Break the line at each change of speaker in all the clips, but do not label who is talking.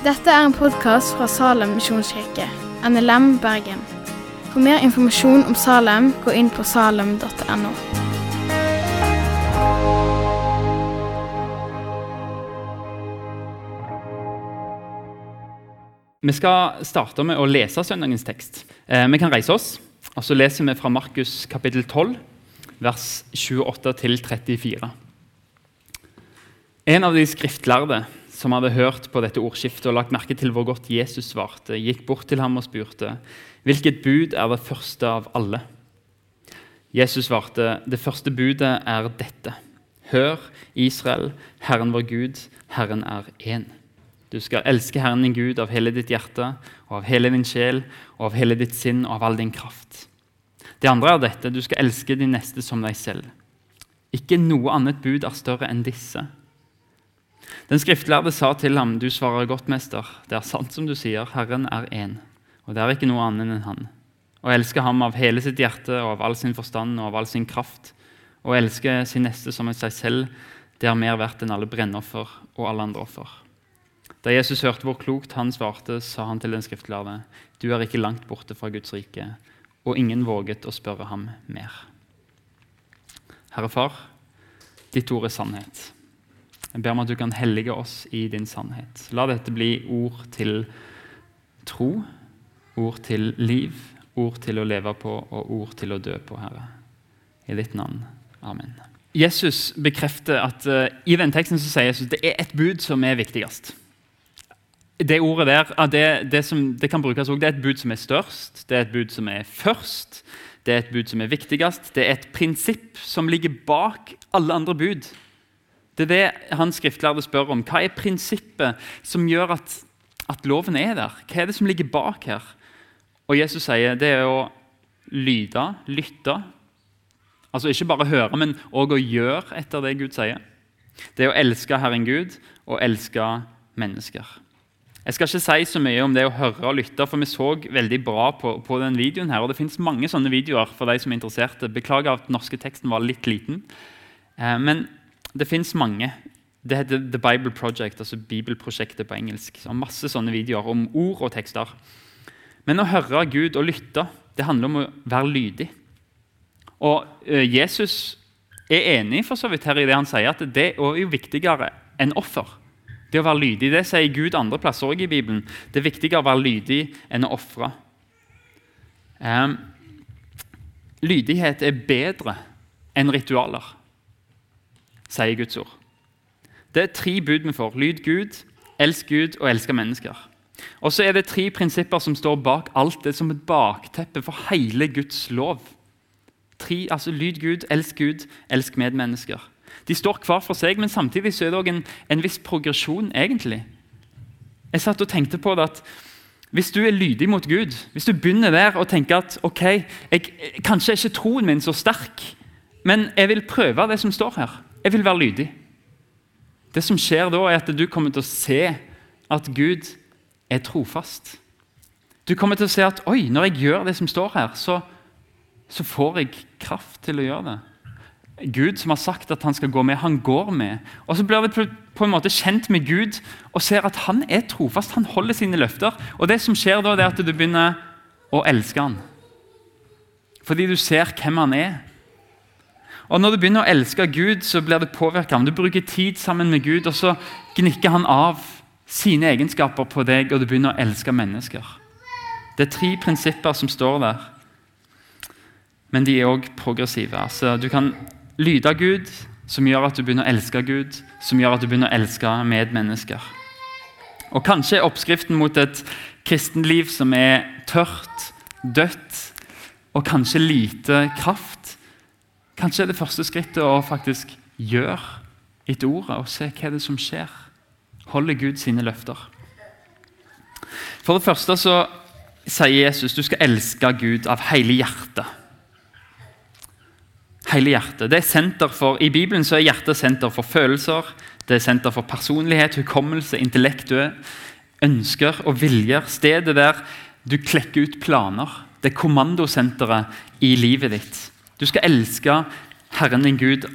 Dette er en podkast fra Salem misjonskirke, NLM Bergen. For mer informasjon om Salem, gå inn på salem.no.
Vi skal starte med å lese søndagens tekst. Eh, vi kan reise oss, og så leser vi fra Markus kapittel 12, vers 28-34. En av de skriftlærde som hadde hørt på dette ordskiftet og lagt merke til hvor godt Jesus svarte, gikk bort til ham og spurte, 'Hvilket bud er det første av alle?' Jesus svarte, 'Det første budet er dette.' Hør, Israel, Herren vår Gud, Herren er én. Du skal elske Herren din Gud av hele ditt hjerte og av hele din sjel og av hele ditt sinn og av all din kraft. Det andre er dette, du skal elske din neste som deg selv. Ikke noe annet bud er større enn disse. Den skriftlærde sa til ham, du svarer godt, mester. Det er sant som du sier, Herren er én, og det er ikke noe annet enn Han. Å elske ham av hele sitt hjerte og av all sin forstand og av all sin kraft, å elske sin neste som seg selv, det er mer verdt enn alle brennoffer og alle andre offer. Da Jesus hørte hvor klokt han svarte, sa han til den skriftlærde, du er ikke langt borte fra Guds rike, og ingen våget å spørre ham mer. Herre Far, ditt ord er sannhet. Jeg ber om at du kan hellige oss i din sannhet. La dette bli ord til tro, ord til liv, ord til å leve på og ord til å dø på, Herre. I ditt navn. Amen. Jesus bekrefter at uh, i den teksten så sier Jesus det er et bud som er viktigst. Det ordet der, det, det, som, det kan brukes også, det er et bud som er størst, det er et bud som er først, det er et bud som er viktigst. Det er et prinsipp som ligger bak alle andre bud. Det er det han skriftlærde spør om. Hva er prinsippet som gjør at, at, loven er der? Hva er det som ligger bak her? Og Jesus sier det er å lyde, lytte. Altså ikke bare høre, men òg å gjøre etter det Gud sier. Det er å elske Herren Gud og elske mennesker. Jeg skal ikke si så mye om det å høre og lytte, for vi så veldig bra på, på den videoen. her, og Det fins mange sånne videoer for de som er interesserte. Beklager at den norske teksten var litt liten. Eh, men det fins mange. Det heter The Bible Project, altså Bibelprosjektet på engelsk. Så masse sånne videoer om ord og tekster. Men å høre Gud og lytte det handler om å være lydig. Og eh, Jesus er enig for så vidt her i det han sier, at det er jo viktigere enn offer. Det å være lydig, det sier Gud andre plasser også i Bibelen. Det er viktigere å være lydig enn å ofre. Um, lydighet er bedre enn ritualer sier Guds ord. Det er tre bud vi får. Lyd Gud, elsk Gud og elske mennesker. Og så er det tre prinsipper som står bak alt det som et bakteppe for hele Guds lov. Tre, altså Lyd Gud, elsk Gud, elsk medmennesker. De står hver for seg, men samtidig så er det også en, en viss progresjon. egentlig. Jeg satt og tenkte på det at Hvis du er lydig mot Gud, hvis du begynner der og tenker at ok, jeg, kanskje er ikke troen min så sterk, men jeg vil prøve det som står her jeg vil være lydig. Det som skjer da, er at du kommer til å se at Gud er trofast. Du kommer til å se at oi, når jeg gjør det som står her, så, så får jeg kraft til å gjøre det. Gud som har sagt at han skal gå med, han går med. Og Så blir vi på en måte kjent med Gud og ser at han er trofast. Han holder sine løfter. Og det som skjer da, det er at du begynner å elske han. Fordi du ser hvem han er. Og Når du begynner å elske Gud, så blir det påvirka. Du bruker tid sammen med Gud, og så gnikker han av sine egenskaper på deg, og du begynner å elske mennesker. Det er tre prinsipper som står der, men de er òg progressive. Altså, du kan lyde Gud, som gjør at du begynner å elske Gud, som gjør at du begynner å elske medmennesker. Og Kanskje er oppskriften mot et kristenliv som er tørt, dødt og kanskje lite kraft Kanskje er det første skrittet å faktisk gjøre etter ordet og se hva det er som skjer. Holder Gud sine løfter. For det første så sier Jesus du skal elske Gud av hele hjertet. Hele hjertet. Det er senter for, I Bibelen så er hjertet senter for følelser, det er senter for personlighet, hukommelse, intellekt, ønsker og viljer. Stedet der du klekker ut planer. Det er kommandosenteret i livet ditt. Du skal elske Herren din Gud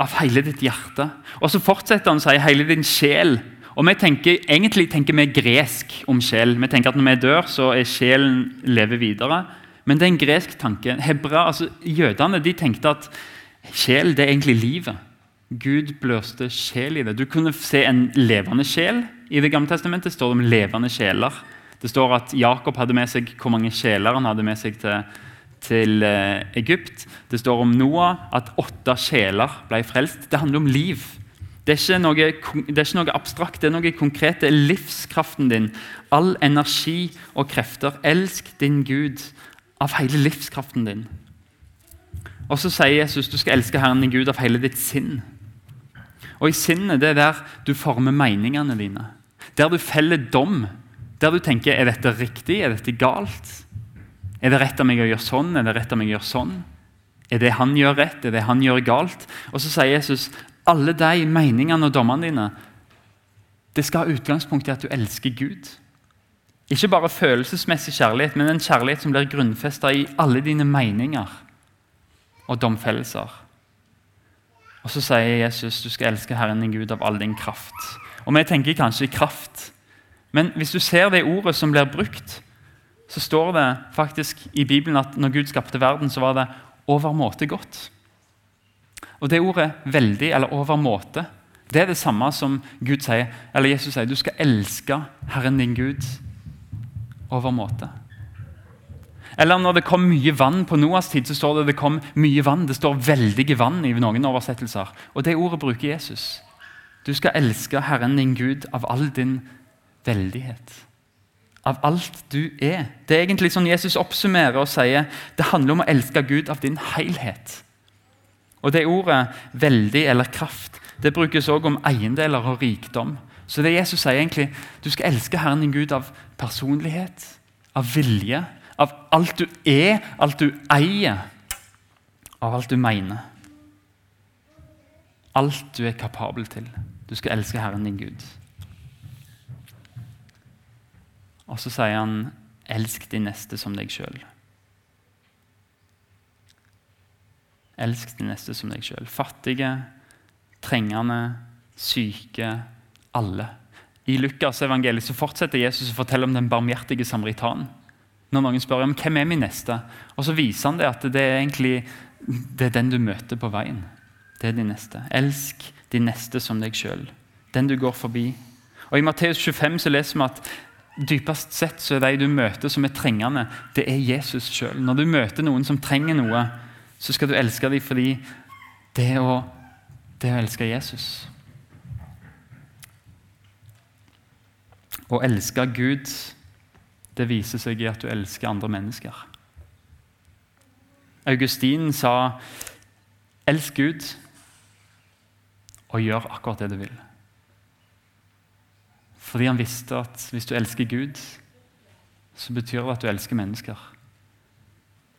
av hele ditt hjerte. Og så fortsetter han å si hele din sjel Og vi tenker, Egentlig tenker vi gresk om sjel. Vi tenker at Når vi dør, så er sjelen lever videre. Men det er en gresk tanke. Hebra, altså Jødene de tenkte at sjel det er egentlig livet. Gud bløste sjel i det. Du kunne se en levende sjel. I Det gamle testamentet står det om levende sjeler. Det står at Jakob hadde med seg hvor mange sjeler han hadde med seg til, til eh, Egypt. Det står om Noah at åtte sjeler ble frelst. Det handler om liv. Det er, noe, det er, ikke noe, abstrakt, det er noe konkret. Det er livskraften din. All energi og krefter. Elsk din Gud av hele livskraften din. Og så sier Jesus du skal elske Herren din Gud av hele ditt sinn. Og i sinnet det er der du former meningene dine. Der du feller dom. Der du tenker er dette riktig, er dette galt? Er det rett av meg å gjøre sånn, er det rett av meg å gjøre sånn? Er det han gjør rett, er det han gjør galt? Og så sier Jesus alle de meningene og dommene dine det skal ha utgangspunkt i at du elsker Gud. Ikke bare følelsesmessig kjærlighet, men en kjærlighet som blir grunnfesta i alle dine meninger og domfellelser. Og Så sier Jesus du skal elske Herren din Gud av all din kraft. Og Vi tenker kanskje kraft, men hvis du ser det ordet som blir brukt, så står det faktisk i Bibelen at når Gud skapte verden, så var det overmåte godt. Og Det ordet 'veldig' eller 'overmåte' det er det samme som Gud sier, eller Jesus sier. Du skal elske Herren din Gud overmåte. Eller når det kom mye vann på Noas tid, så står det det kom mye vann. Det står 'veldige vann' i noen oversettelser. Og Det ordet bruker Jesus. Du skal elske Herren din Gud av all din veldighet. Av alt du er. Det er egentlig sånn Jesus oppsummerer og sier det handler om å elske Gud av din helhet. Og det ordet 'veldig' eller 'kraft' det brukes også om eiendeler og rikdom. Så det Jesus sier egentlig, du skal elske Herren din Gud av personlighet, av vilje, av alt du er, alt du eier, av alt du mener. Alt du er kapabel til. Du skal elske Herren din Gud. Og så sier han, 'Elsk de neste som deg sjøl'. Elsk de neste som deg sjøl. Fattige, trengende, syke, alle. I Lukas evangeliet så fortsetter Jesus å fortelle om den barmhjertige samaritanen. Når noen spør om hvem er min neste, og så viser han det at det er egentlig det er den du møter på veien. Det er din neste. Elsk din neste som deg sjøl. Den du går forbi. Og I Matteus 25 så leser vi at dypest sett så er de du møter som er trengende, det er Jesus sjøl. Når du møter noen som trenger noe, så skal du elske dem fordi det å, det å elske Jesus. Å elske Gud, det viser seg i at du elsker andre mennesker. Augustin sa 'elsk Gud' og gjør akkurat det du vil. Fordi han visste at hvis du elsker Gud, så betyr det at du elsker mennesker.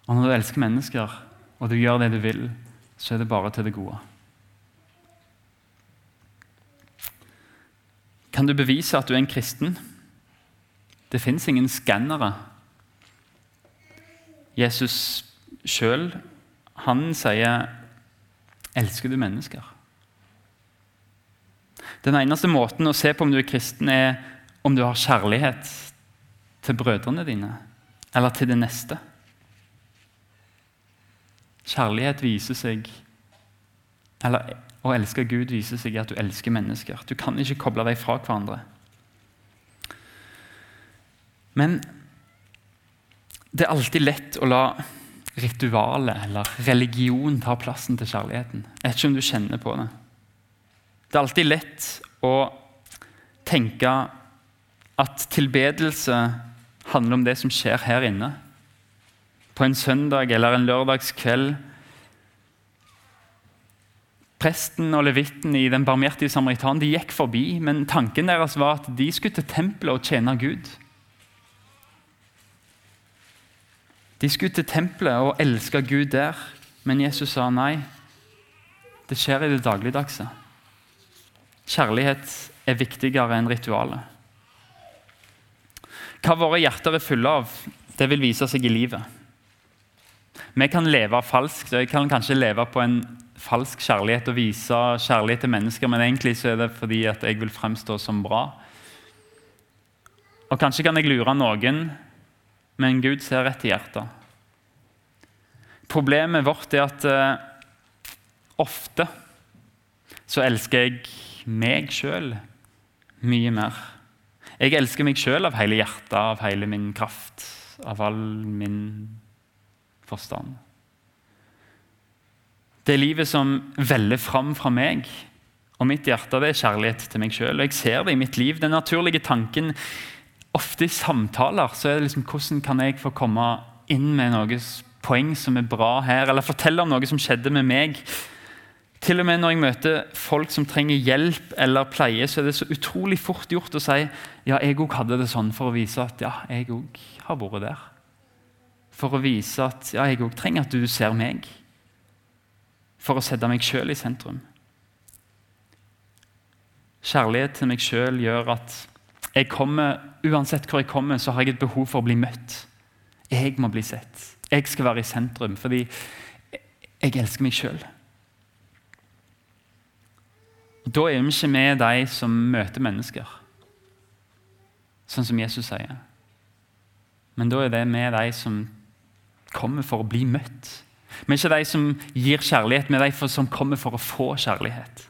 Og når du elsker mennesker, og du gjør det du vil, så er det bare til det gode. Kan du bevise at du er en kristen? Det fins ingen skannere. Jesus sjøl, han sier 'Elsker du mennesker?' Den eneste måten å se på om du er kristen, er om du har kjærlighet til brødrene dine eller til det neste. Kjærlighet viser seg Eller å elske Gud viser seg at du elsker mennesker. Du kan ikke koble deg fra hverandre. Men det er alltid lett å la ritualet eller religion ta plassen til kjærligheten. Jeg vet ikke om du kjenner på det. Det er alltid lett å tenke at tilbedelse handler om det som skjer her inne på en søndag eller en lørdagskveld. Presten og levitten i Den barmhjertige samaritan de gikk forbi, men tanken deres var at de skulle til tempelet og tjene Gud. De skulle til tempelet og elske Gud der, men Jesus sa nei. Det skjer i det dagligdagse. Kjærlighet er viktigere enn ritualet. Hva våre hjerter er fulle av, det vil vise seg i livet. Vi kan leve falskt, og jeg kan kanskje leve på en falsk kjærlighet og vise kjærlighet til mennesker, men egentlig så er det fordi at jeg vil fremstå som bra. Og Kanskje kan jeg lure noen, men Gud ser rett i hjertet. Problemet vårt er at uh, ofte så elsker jeg meg sjøl mye mer. Jeg elsker meg sjøl av hele hjertet, av hele min kraft, av all min forstand. Det livet som veller fram fra meg og mitt hjerte, det er kjærlighet til meg sjøl. Jeg ser det i mitt liv. Den naturlige tanken ofte i samtaler så er det liksom hvordan kan jeg få komme inn med noe poeng som er bra her, eller fortelle om noe som skjedde med meg. Til og med når jeg møter folk som trenger hjelp eller pleie, så er det så utrolig fort gjort å si ja, jeg òg hadde det sånn, for å vise at ja, jeg òg har vært der. For å vise at ja, jeg òg trenger at du ser meg for å sette meg sjøl i sentrum. Kjærlighet til meg sjøl gjør at jeg kommer, uansett hvor jeg kommer, så har jeg et behov for å bli møtt. Jeg må bli sett. Jeg skal være i sentrum fordi jeg elsker meg sjøl. Da er vi ikke med de som møter mennesker, sånn som Jesus sier. Men da er det med de som kommer for å bli møtt. Vi er ikke de som gir kjærlighet, er de som kommer for å få kjærlighet.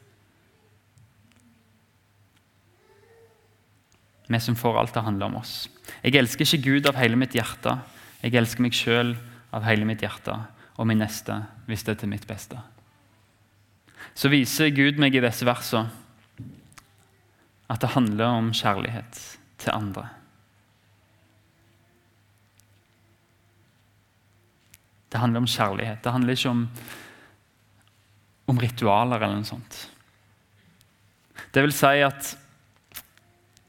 Vi som får alt det handler om oss. Jeg elsker ikke Gud av hele mitt hjerte. Jeg elsker meg sjøl av hele mitt hjerte og min neste hvis det er til mitt beste. Så viser Gud meg i disse versene at det handler om kjærlighet til andre. Det handler om kjærlighet. Det handler ikke om, om ritualer eller noe sånt. Det vil si at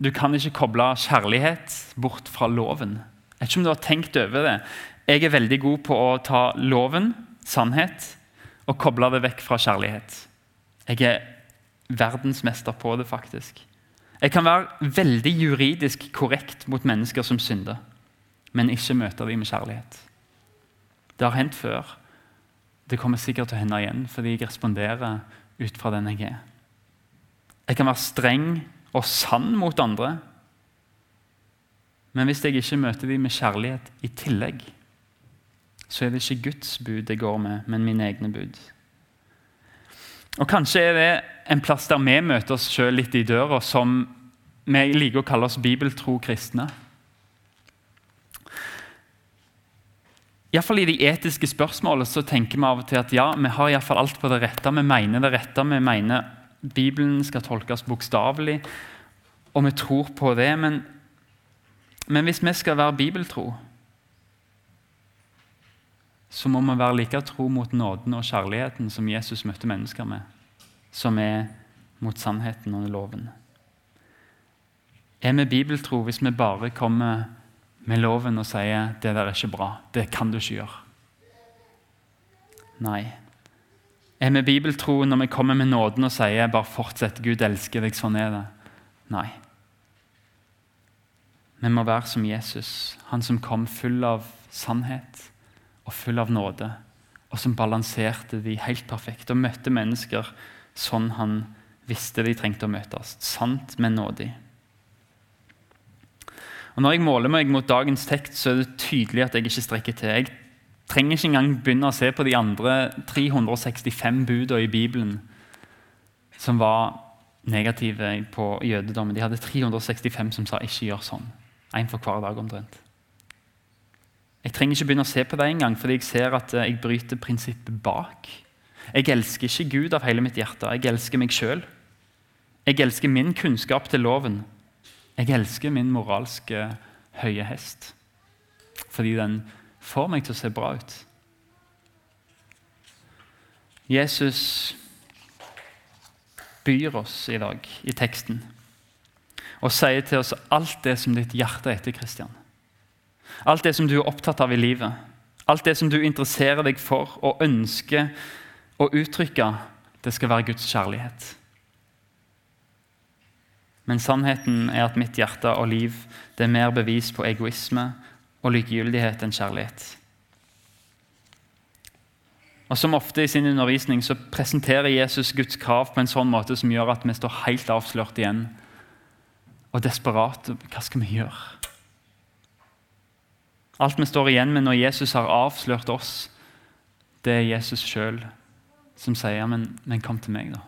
du kan ikke koble kjærlighet bort fra loven. Jeg vet ikke om du har tenkt over det. Jeg er veldig god på å ta loven, sannhet, og koble det vekk fra kjærlighet. Jeg er verdensmester på det, faktisk. Jeg kan være veldig juridisk korrekt mot mennesker som synder, men ikke møte dem med kjærlighet. Det har hendt før. Det kommer sikkert til å hende igjen, fordi jeg responderer ut fra den jeg er. Jeg kan være streng og sann mot andre, men hvis jeg ikke møter dem med kjærlighet i tillegg, så er det ikke Guds bud jeg går med, men mine egne bud. Og Kanskje er det en plass der vi møter oss sjøl litt i døra, som vi liker å kalle oss bibeltro kristne. Iallfall I de etiske spørsmålene så tenker vi av og til at ja, vi har i fall alt på det rette. Vi mener det rette. Vi mener Bibelen skal tolkes bokstavelig, og vi tror på det. Men, men hvis vi skal være bibeltro, så må vi være like tro mot nåden og kjærligheten som Jesus møtte mennesker med, som er mot sannheten og loven. Er vi bibeltro hvis vi bare kommer med loven og sier det der er ikke bra, det kan du ikke gjøre. Nei. Er vi bibeltro når vi kommer med nåden og sier bare fortsett, Gud elsker deg, sånn er det? Nei. Vi må være som Jesus, han som kom full av sannhet og full av nåde, og som balanserte de helt perfekt og møtte mennesker sånn han visste de trengte å møtes. Sant, men nådig. Og Når jeg måler meg mot dagens tekst, så er det tydelig at jeg ikke strekker til. Jeg trenger ikke engang begynne å se på de andre 365 budene i Bibelen som var negative på jødedommen. De hadde 365 som sa 'ikke gjør sånn'. Én for hver dag omtrent. Jeg trenger ikke begynne å se på det engang, fordi jeg ser at jeg bryter prinsippet bak. Jeg elsker ikke Gud av hele mitt hjerte. Jeg elsker meg sjøl. Jeg elsker min kunnskap til loven. Jeg elsker min moralske høye hest fordi den får meg til å se bra ut. Jesus byr oss i dag i teksten og sier til oss alt det som ditt hjerte er etter, Kristian. Alt det som du er opptatt av i livet, alt det som du interesserer deg for og ønsker å uttrykke, det skal være Guds kjærlighet. Men sannheten er at mitt hjerte og liv det er mer bevis på egoisme og likegyldighet enn kjærlighet. Og Som ofte i sin undervisning så presenterer Jesus Guds krav på en sånn måte som gjør at vi står helt avslørt igjen og desperate. Hva skal vi gjøre? Alt vi står igjen med når Jesus har avslørt oss, det er Jesus sjøl som sier men, men kom til meg, da.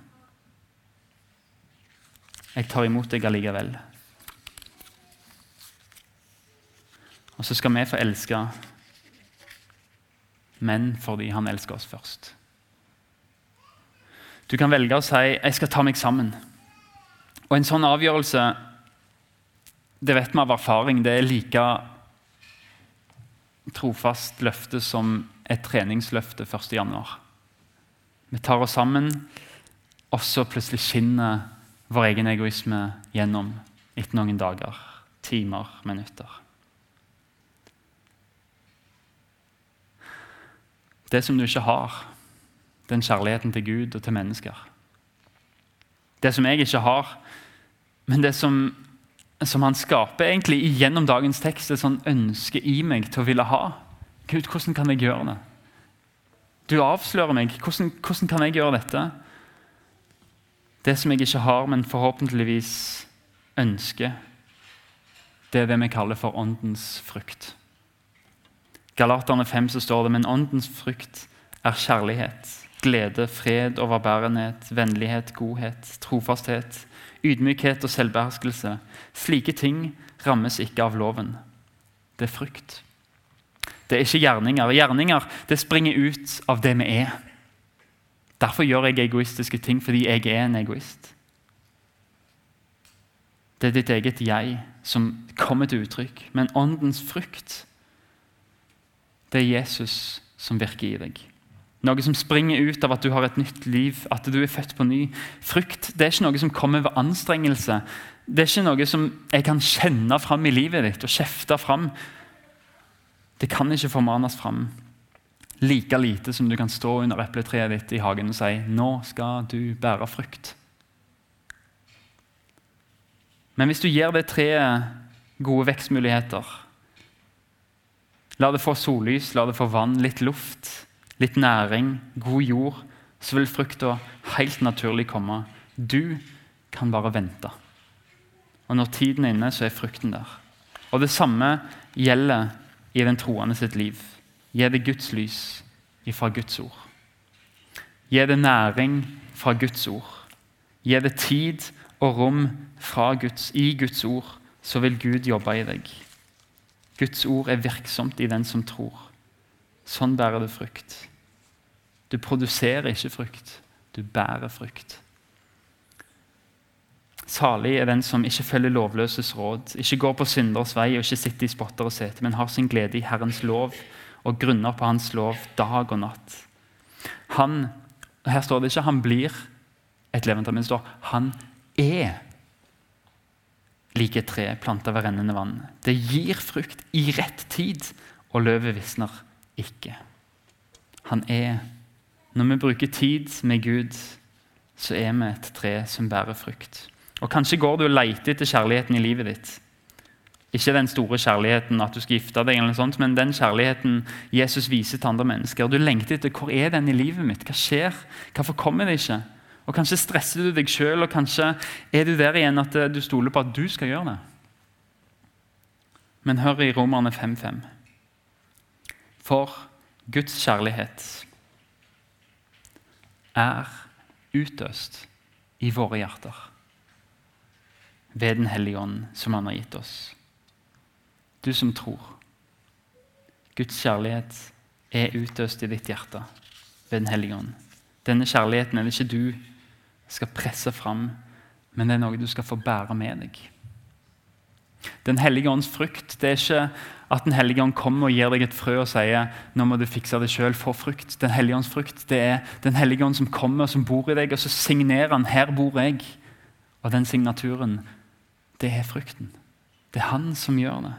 Jeg tar imot deg allikevel. Og så skal vi få elske men fordi han elsker oss først. Du kan velge å si 'jeg skal ta meg sammen'. Og En sånn avgjørelse det vet vi av erfaring, det er like trofast løfte som et treningsløfte 1.1. Vi tar oss sammen, og så plutselig skinner vår egen egoisme gjennom etter noen dager, timer, minutter. Det som du ikke har, den kjærligheten til Gud og til mennesker. Det som jeg ikke har, men det som, som han skaper egentlig gjennom dagens tekst, et sånn ønske i meg til å ville ha. Gud, hvordan kan jeg gjøre det? Du avslører meg. Hvordan, hvordan kan jeg gjøre dette? Det som jeg ikke har, men forhåpentligvis ønsker, det er det vi kaller for åndens frukt. Galaterne 5 så står det men åndens frukt er kjærlighet, glede, fred, overbærenhet, vennlighet, godhet, trofasthet, ydmykhet og selvbeherskelse. Slike ting rammes ikke av loven. Det er frukt. Det er ikke gjerninger. Gjerninger det springer ut av det vi er. Derfor gjør jeg egoistiske ting, fordi jeg er en egoist. Det er ditt eget jeg som kommer til uttrykk. Men åndens frukt det er Jesus som virker i deg. Noe som springer ut av at du har et nytt liv, at du er født på ny. Frukt det er ikke noe som kommer ved anstrengelse. Det er ikke noe som jeg kan kjenne fram i livet ditt og kjefte fram. Det kan ikke formanes fram. Like lite som du kan stå under epletreet ditt i hagen og si 'Nå skal du bære frukt'. Men hvis du gir det treet gode vekstmuligheter, La det få sollys, la det få vann, litt luft, litt næring, god jord. Så vil frukta helt naturlig komme. Du kan bare vente. Og når tiden er inne, så er frukten der. Og Det samme gjelder i den troende sitt liv. Gi det Guds lys ifra Guds ord. Gi det næring fra Guds ord. Gi det tid og rom Guds, i Guds ord, så vil Gud jobbe i deg. Guds ord er virksomt i den som tror. Sånn bærer du frukt. Du produserer ikke frukt, du bærer frukt. Salig er den som ikke følger lovløses råd, ikke går på synders vei og ikke sitter i spotter og seter, men har sin glede i Herrens lov og grunner på Hans lov dag og natt. Han, Her står det ikke 'han blir et levende men det står 'han er like et tre planta ved rennende vann. Det gir frukt i rett tid, og løvet visner ikke. Han er Når vi bruker tid med Gud, så er vi et tre som bærer frukt. Og Kanskje går du og leter etter kjærligheten i livet ditt. Ikke den store kjærligheten at du skal gifte deg, eller noe sånt, men den kjærligheten Jesus viser til andre mennesker. Du lengter etter hvor er den i livet mitt? Hva skjer? Hvorfor kommer det ikke? Og Kanskje stresser du deg sjøl, og kanskje er du der igjen at du stoler på at du skal gjøre det. Men hør i Romerne 5.5. For Guds kjærlighet er utøst i våre hjerter ved Den hellige ånd, som Han har gitt oss. Du som tror. Guds kjærlighet er utøst i ditt hjerte ved Den hellige ånd. Denne kjærligheten er det ikke du skal presse fram, men det er noe du skal få bære med deg. Den hellige ånds frukt det er ikke at Den hellige ånd kommer og gir deg et frø og sier nå må du fikse det selv, få frukt. Den hellige ånds frukt det er Den hellige ånd som kommer og som bor i deg, og så signerer han 'her bor jeg'. Og den signaturen, det er frukten. Det er han som gjør det.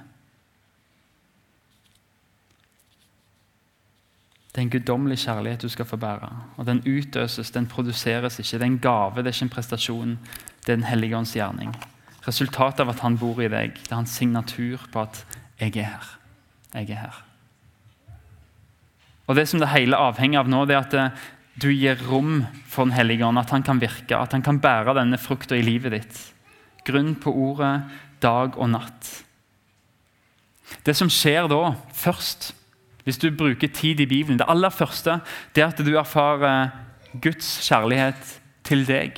Det er en guddommelig kjærlighet du skal få bære. Og Den utøses, den produseres ikke. Det er en gave, det er ikke en prestasjon. Det er Den hellige ånds gjerning. Resultatet av at han bor i deg, det er hans signatur på at 'jeg er her'. Jeg er her. Og Det som det hele avhenger av nå, det er at eh, du gir rom for Den hellige ånd, at han kan virke, at han kan bære denne frukta i livet ditt. Grunn på ordet dag og natt. Det som skjer da, først, hvis du bruker tid i Bibelen Det aller første det er at du erfarer Guds kjærlighet til deg.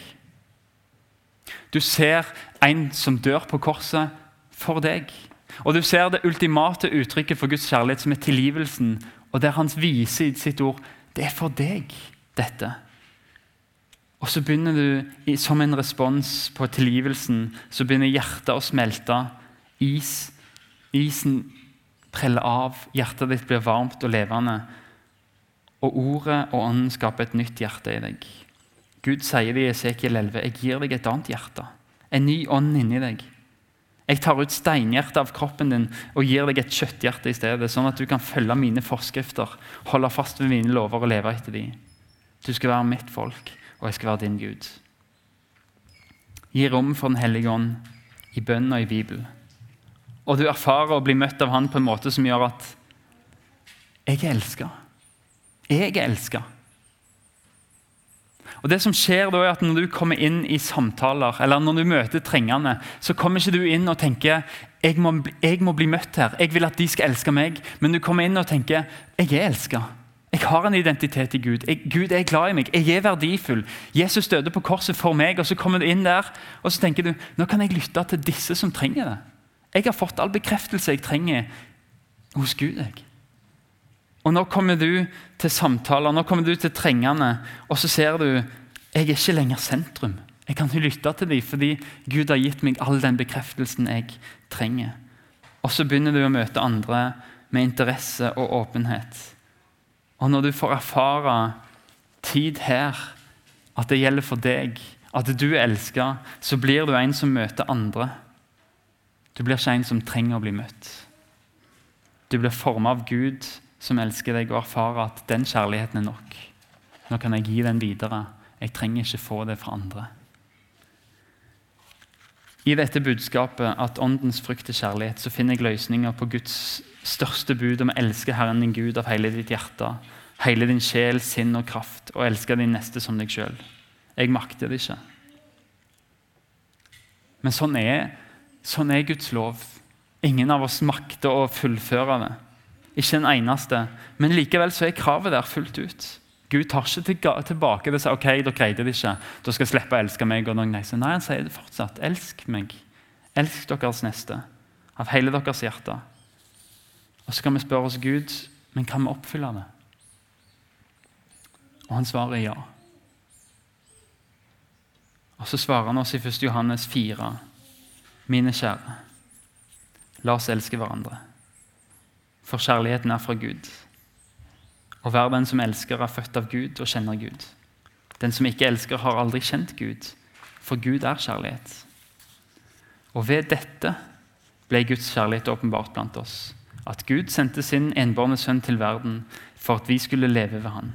Du ser en som dør på korset for deg. Og du ser det ultimate uttrykket for Guds kjærlighet, som er tilgivelsen. Og der han viser i sitt ord det er for deg, dette. Og så begynner du, som en respons på tilgivelsen, så begynner hjertet å smelte. Is, isen preller av, hjertet ditt blir varmt og levende. Og ordet og ånden skaper et nytt hjerte i deg. Gud sier det i Esekiel 11.: Jeg gir deg et annet hjerte. En ny ånd inni deg. Jeg tar ut steinhjertet av kroppen din og gir deg et kjøtthjerte i stedet, sånn at du kan følge mine forskrifter, holde fast ved mine lover og leve etter dem. Du skal være mitt folk, og jeg skal være din Gud. Gi rom for Den hellige ånd i bønn og i Bibelen. Og du erfarer å bli møtt av Han på en måte som gjør at jeg er elska. Jeg er elska. Og det som skjer da er at Når du kommer inn i samtaler eller når du møter trengende, så kommer ikke du inn og tenker jeg må, jeg må bli møtt her, jeg vil at de skal elske meg. Men du kommer inn og tenker jeg er elska. Jeg har en identitet i Gud. Jeg, Gud er glad i meg. Jeg er verdifull. Jesus døde på korset for meg. og Så kommer du inn der og så tenker du, nå kan jeg lytte til disse som trenger det. Jeg har fått all bekreftelse jeg trenger hos Gud. jeg. Og Nå kommer du til samtaler, nå kommer du til trengende, og så ser du jeg er ikke lenger sentrum. Jeg kan lytte til dem fordi Gud har gitt meg all den bekreftelsen jeg trenger. Og så begynner du å møte andre med interesse og åpenhet. Og når du får erfare tid her, at det gjelder for deg, at du er elska, så blir du en som møter andre. Du blir ikke en som trenger å bli møtt. Du blir formet av Gud som elsker deg, og erfarer at den kjærligheten er nok. Nå kan jeg gi den videre. Jeg trenger ikke få det fra andre. I dette budskapet, at åndens frukt er kjærlighet, så finner jeg løsninger på Guds største bud om å elske Herren din Gud av hele ditt hjerte, hele din sjel, sinn og kraft, og elske din neste som deg sjøl. Jeg makter det ikke. Men sånn er, sånn er Guds lov. Ingen av oss makter å fullføre det. Ikke en eneste. Men likevel så er kravet der fullt ut. Gud tar ikke tilbake det og sier ok, dere greide det ikke. Da skal jeg slippe å elske meg. Nei, han sier det fortsatt. Elsk meg. Elsk deres neste av hele deres hjerte. Og Så kan vi spørre oss Gud, men kan vi oppfylle det? Og han svarer ja. Og Så svarer han oss i 1. Johannes 4.: Mine kjære, la oss elske hverandre for kjærligheten er fra Gud. Og hver den som elsker, er født av Gud og kjenner Gud. Den som ikke elsker, har aldri kjent Gud, for Gud er kjærlighet. Og ved dette ble Guds kjærlighet åpenbart blant oss. At Gud sendte sin enbårne sønn til verden for at vi skulle leve ved han.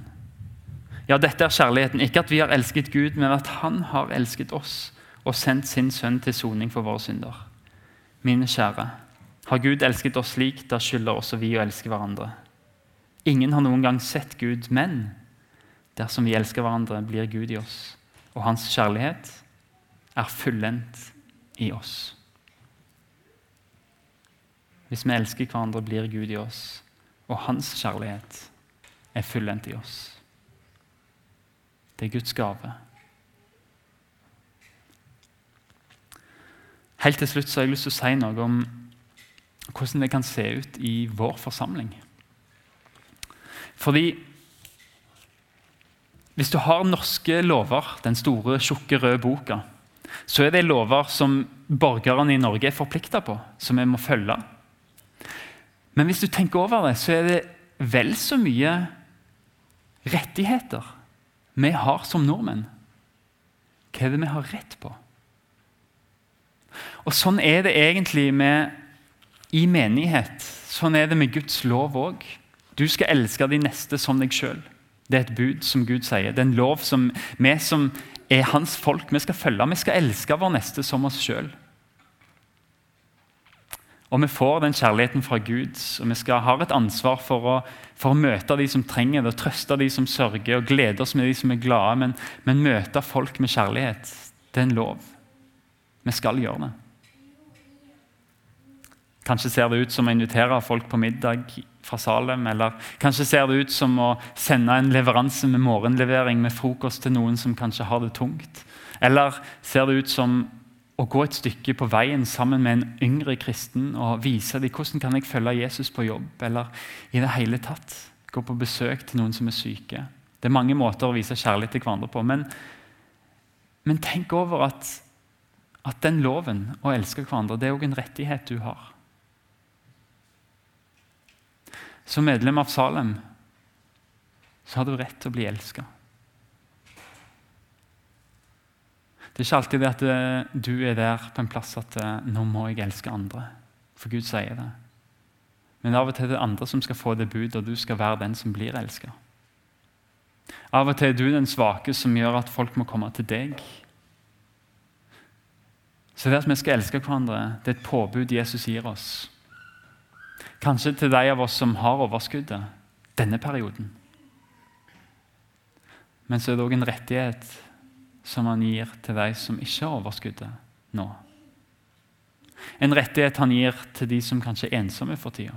Ja, dette er kjærligheten. Ikke at vi har elsket Gud, men at han har elsket oss og sendt sin sønn til soning for våre synder. Mine kjære, har Gud elsket oss slik, da skylder også vi å elske hverandre. Ingen har noen gang sett Gud, men dersom vi elsker hverandre, blir Gud i oss. Og hans kjærlighet er fullendt i oss. Hvis vi elsker hverandre, blir Gud i oss, og hans kjærlighet er fullendt i oss. Det er Guds gave. Helt til slutt så har jeg lyst til å si noe om hvordan det kan se ut i vår forsamling. Fordi hvis du har norske lover, den store, tjukke, røde boka, så er det lover som borgerne i Norge er forplikta på, som vi må følge. Men hvis du tenker over det, så er det vel så mye rettigheter vi har som nordmenn. Hva er det vi har rett på? Og Sånn er det egentlig med i menighet. Sånn er det med Guds lov òg. Du skal elske de neste som deg sjøl. Det er et bud som Gud sier. Det er en lov som vi som er hans folk, vi skal følge. Vi skal elske vår neste som oss sjøl. Og vi får den kjærligheten fra Gud, og vi skal ha et ansvar for å, for å møte de som trenger det, og trøste de som sørger, og glede oss med de som er glade. Men, men møte folk med kjærlighet, det er en lov. Vi skal gjøre det. Kanskje ser det ut som å invitere folk på middag fra Salem. Eller kanskje ser det ut som å sende en leveranse med morgenlevering med frokost til noen som kanskje har det tungt. Eller ser det ut som å gå et stykke på veien sammen med en yngre kristen og vise dem hvordan kan jeg følge Jesus på jobb, eller i det hele tatt gå på besøk til noen som er syke. Det er mange måter å vise kjærlighet til hverandre på. Men, men tenk over at, at den loven, å elske hverandre, det er òg en rettighet du har. Som medlem av Salem så har du rett til å bli elska. Det er ikke alltid det at eh, du er der på en plass at eh, 'nå må jeg elske andre'. For Gud sier det. Men av og til er det andre som skal få det budet, og du skal være den som blir elska. Av og til er du den svake som gjør at folk må komme til deg. Så det at vi skal elske hverandre, det er et påbud Jesus gir oss. Kanskje til de av oss som har overskuddet denne perioden. Men så er det òg en rettighet som han gir til de som ikke har overskuddet nå. En rettighet han gir til de som kanskje er ensomme for tida.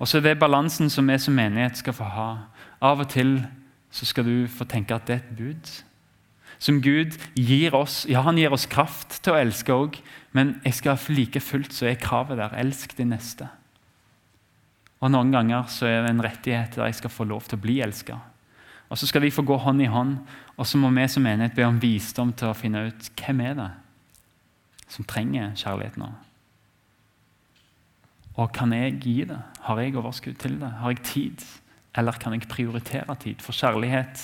Og så er det balansen som vi som menighet skal få ha. Av og til så skal du få tenke at det er et bud. Som Gud gir oss. Ja, han gir oss kraft til å elske òg, men jeg skal like fullt så er kravet der elsk din neste. Og Noen ganger så er det en rettighet der jeg skal få lov til å bli elska. Og Så skal de få gå hånd i hånd, og så må vi som menighet be om visdom til å finne ut hvem er det som trenger kjærlighet nå. Og kan jeg gi det? Har jeg overskudd til det? Har jeg tid? Eller kan jeg prioritere tid? For kjærlighet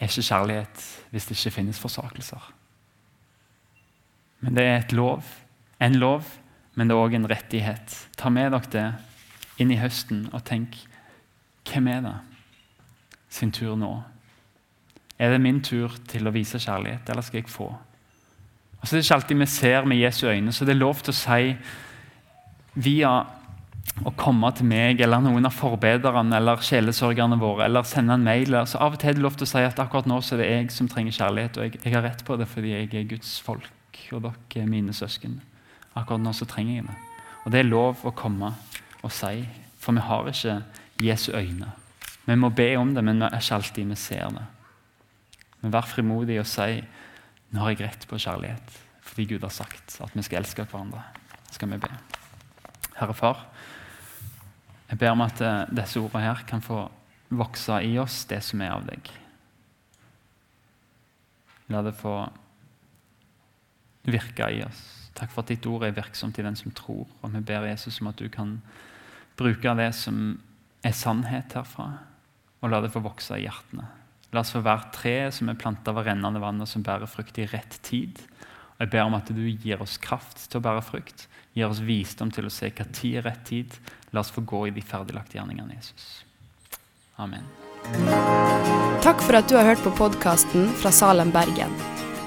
er ikke kjærlighet hvis det ikke finnes forsakelser. Men det er et lov, en lov, men det er òg en rettighet. Ta med dere det inn i høsten og tenk hvem er det sin tur nå? Er det min tur til å vise kjærlighet, eller skal jeg få? Og det er ikke alltid vi ser med Jesu øyne, så det er lov til å si via å komme til meg eller noen av forbederne eller sjelesørgerne våre eller sende en mail. Så av og til er det lov til å si at akkurat nå så er det jeg som trenger kjærlighet, og jeg, jeg har rett på det fordi jeg er Guds folk og dere er mine søsken. Akkurat nå så trenger jeg det. Og det er lov å komme og si, for vi har ikke Jesu øyne. Vi må be om det, men det er ikke alltid vi ser det. Men vær frimodig og si nå har jeg rett på kjærlighet, fordi Gud har sagt at vi skal elske hverandre. skal vi be. Herre Far, jeg ber om at eh, disse ordene her kan få vokse i oss, det som er av deg. La det få virke i oss. Takk for at ditt ord er virksomt i den som tror. Og vi ber Jesus om at du kan bruke det som er sannhet herfra, og la det få vokse i hjertene. La oss få være tre som er planta ved rennende vann, og som bærer frukt i rett tid. Og Jeg ber om at du gir oss kraft til å bære frukt, gir oss visdom til å se hva tid er rett tid. La oss få gå i de ferdiglagte gjerningene, Jesus. Amen.
Takk for at du har hørt på podkasten fra Salem, Bergen.